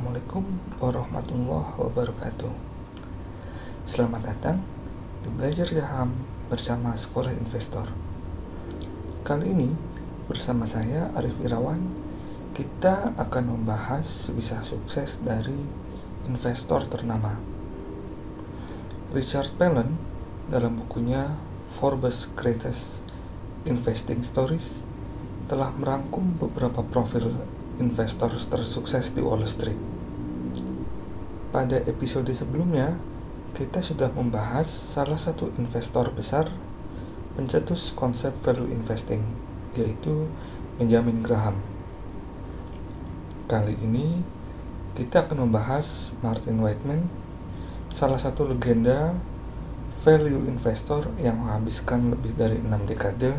Assalamualaikum warahmatullahi wabarakatuh. Selamat datang di Belajar Saham bersama Sekolah Investor. Kali ini bersama saya Arif Irawan Kita akan membahas kisah sukses dari investor ternama. Richard Palin dalam bukunya Forbes Greatest Investing Stories telah merangkum beberapa profil investor tersukses di Wall Street. Pada episode sebelumnya, kita sudah membahas salah satu investor besar pencetus konsep value investing, yaitu Benjamin Graham. Kali ini, kita akan membahas Martin Whiteman, salah satu legenda value investor yang menghabiskan lebih dari enam dekade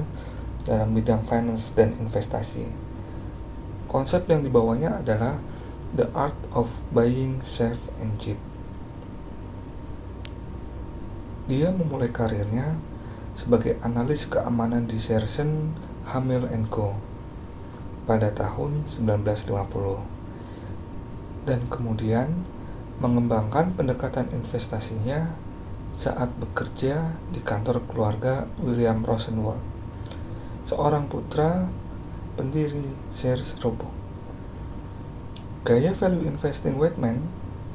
dalam bidang finance dan investasi. Konsep yang dibawanya adalah The Art of Buying Safe and Cheap. Dia memulai karirnya sebagai analis keamanan di Sersen Hamil Co. pada tahun 1950 dan kemudian mengembangkan pendekatan investasinya saat bekerja di kantor keluarga William Rosenwald seorang putra pendiri Sears Roebuck. Gaya value investing Whitman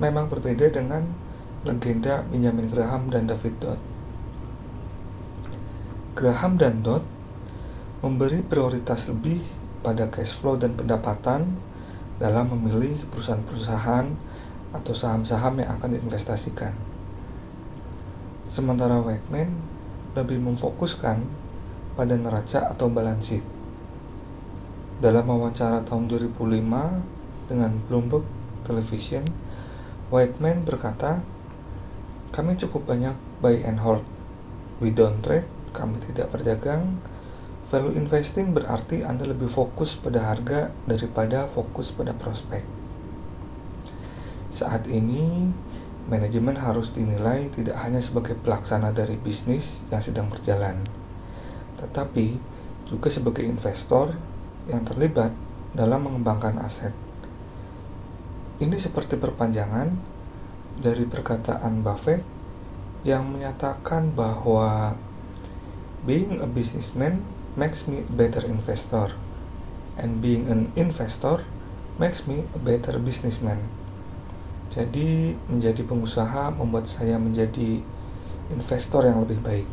memang berbeda dengan legenda Benjamin Graham dan David Dodd. Graham dan Dodd memberi prioritas lebih pada cash flow dan pendapatan dalam memilih perusahaan-perusahaan atau saham-saham yang akan diinvestasikan. Sementara Whitman lebih memfokuskan pada neraca atau balance sheet. Dalam wawancara tahun 2005 dengan Bloomberg Television, Whiteman berkata, kami cukup banyak buy and hold. We don't trade, kami tidak berdagang. Value investing berarti Anda lebih fokus pada harga daripada fokus pada prospek. Saat ini, manajemen harus dinilai tidak hanya sebagai pelaksana dari bisnis yang sedang berjalan, tetapi juga sebagai investor yang terlibat dalam mengembangkan aset. Ini seperti perpanjangan dari perkataan Buffett yang menyatakan bahwa being a businessman makes me a better investor and being an investor makes me a better businessman. Jadi menjadi pengusaha membuat saya menjadi investor yang lebih baik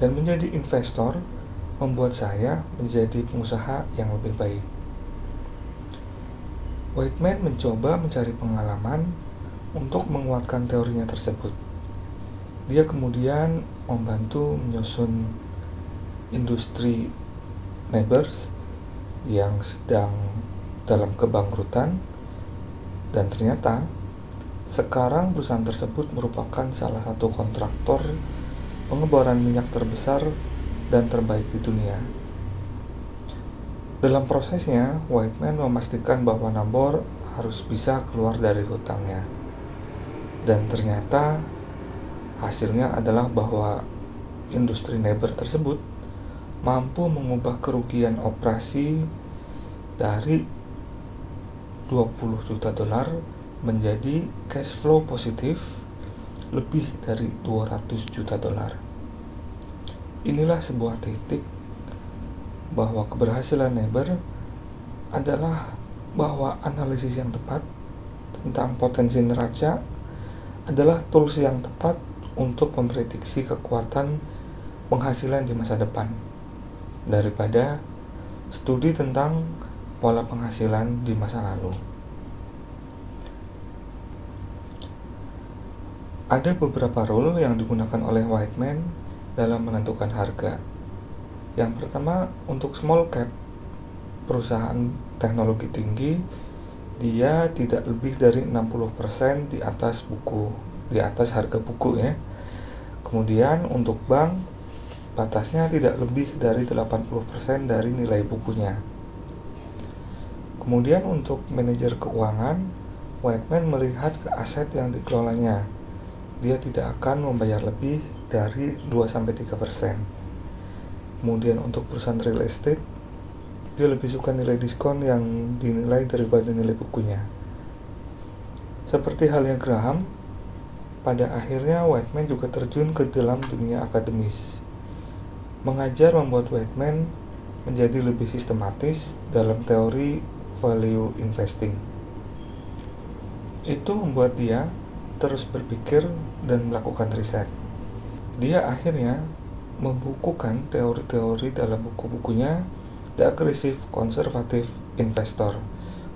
dan menjadi investor membuat saya menjadi pengusaha yang lebih baik. Whiteman mencoba mencari pengalaman untuk menguatkan teorinya tersebut. Dia kemudian membantu menyusun industri neighbors yang sedang dalam kebangkrutan dan ternyata sekarang perusahaan tersebut merupakan salah satu kontraktor pengeboran minyak terbesar dan terbaik di dunia. Dalam prosesnya, Whiteman memastikan bahwa Nabor harus bisa keluar dari hutangnya. Dan ternyata hasilnya adalah bahwa industri Nabor tersebut mampu mengubah kerugian operasi dari 20 juta dolar menjadi cash flow positif lebih dari 200 juta dolar. Inilah sebuah titik bahwa keberhasilan Neber adalah bahwa analisis yang tepat tentang potensi neraca adalah tools yang tepat untuk memprediksi kekuatan penghasilan di masa depan daripada studi tentang pola penghasilan di masa lalu. Ada beberapa rule yang digunakan oleh Whiteman dalam menentukan harga. Yang pertama, untuk small cap perusahaan teknologi tinggi, dia tidak lebih dari 60% di atas buku, di atas harga buku ya. Kemudian untuk bank, batasnya tidak lebih dari 80% dari nilai bukunya. Kemudian untuk manajer keuangan, Whiteman melihat ke aset yang dikelolanya dia tidak akan membayar lebih dari 2-3%. Kemudian untuk perusahaan real estate, dia lebih suka nilai diskon yang dinilai daripada nilai bukunya. Seperti halnya Graham, pada akhirnya Whiteman juga terjun ke dalam dunia akademis. Mengajar membuat Whiteman menjadi lebih sistematis dalam teori value investing. Itu membuat dia terus berpikir dan melakukan riset. Dia akhirnya membukukan teori-teori dalam buku-bukunya The Aggressive Conservative Investor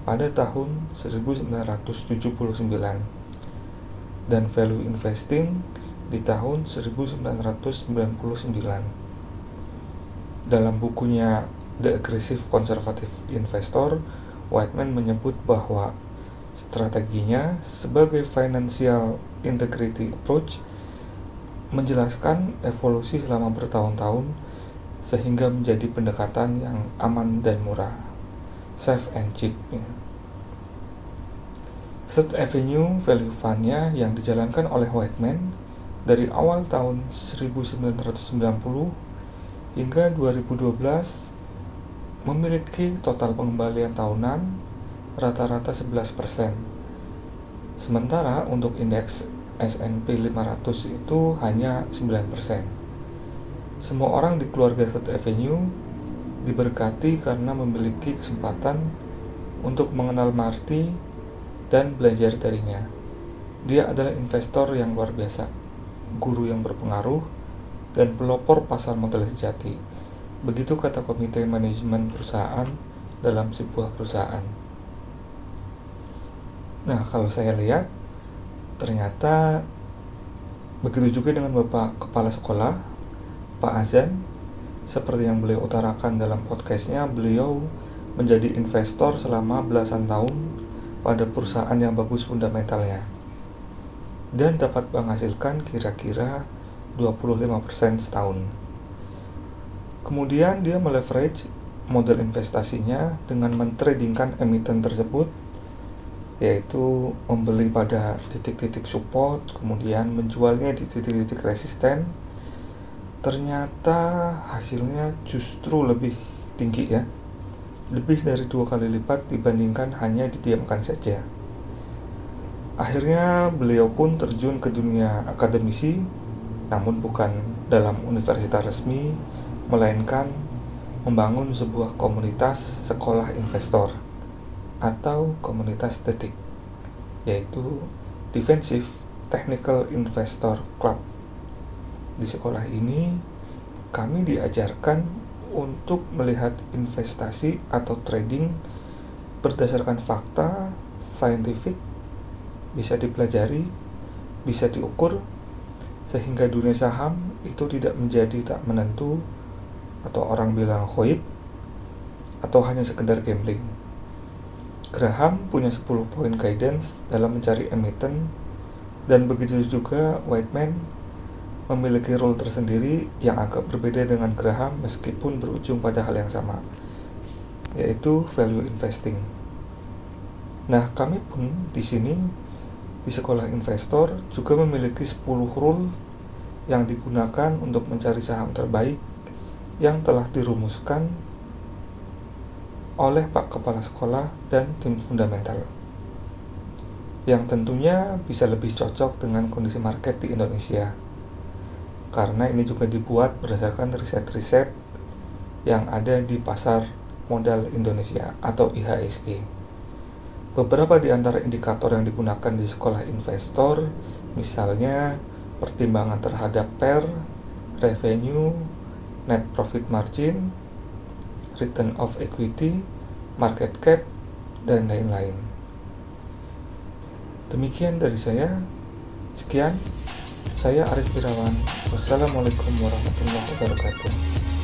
pada tahun 1979 dan Value Investing di tahun 1999. Dalam bukunya The Aggressive Conservative Investor, Whiteman menyebut bahwa Strateginya sebagai financial integrity approach menjelaskan evolusi selama bertahun-tahun sehingga menjadi pendekatan yang aman dan murah, safe and cheap. Third Avenue Value Fund-nya yang dijalankan oleh Whiteman dari awal tahun 1990 hingga 2012 memiliki total pengembalian tahunan rata-rata 11%. Sementara untuk indeks S&P 500 itu hanya 9%. Semua orang di keluarga Third Avenue diberkati karena memiliki kesempatan untuk mengenal Marty dan belajar darinya. Dia adalah investor yang luar biasa, guru yang berpengaruh, dan pelopor pasar modal sejati. Begitu kata komite manajemen perusahaan dalam sebuah perusahaan. Nah, kalau saya lihat, ternyata begitu juga dengan Bapak Kepala Sekolah, Pak Azan, seperti yang beliau utarakan dalam podcastnya, beliau menjadi investor selama belasan tahun pada perusahaan yang bagus fundamentalnya dan dapat menghasilkan kira-kira 25% setahun. Kemudian dia meleverage model investasinya dengan mentradingkan emiten tersebut yaitu membeli pada titik-titik support kemudian menjualnya di titik-titik resisten. Ternyata hasilnya justru lebih tinggi ya. Lebih dari dua kali lipat dibandingkan hanya didiamkan saja. Akhirnya beliau pun terjun ke dunia akademisi namun bukan dalam universitas resmi melainkan membangun sebuah komunitas sekolah investor atau komunitas detik yaitu Defensive Technical Investor Club. Di sekolah ini kami diajarkan untuk melihat investasi atau trading berdasarkan fakta saintifik bisa dipelajari, bisa diukur sehingga dunia saham itu tidak menjadi tak menentu atau orang bilang khoib atau hanya sekedar gambling. Graham punya 10 poin guidance dalam mencari emiten dan begitu juga Whiteman memiliki role tersendiri yang agak berbeda dengan Graham meskipun berujung pada hal yang sama yaitu value investing. Nah, kami pun di sini di sekolah investor juga memiliki 10 rule yang digunakan untuk mencari saham terbaik yang telah dirumuskan oleh Pak Kepala Sekolah dan tim fundamental yang tentunya bisa lebih cocok dengan kondisi market di Indonesia karena ini juga dibuat berdasarkan riset-riset yang ada di pasar modal Indonesia atau IHSG. Beberapa di antara indikator yang digunakan di sekolah investor misalnya pertimbangan terhadap PER, revenue, net profit margin, return of equity, market cap, dan lain-lain. Demikian dari saya. Sekian, saya Arif Irawan. Wassalamualaikum warahmatullahi wabarakatuh.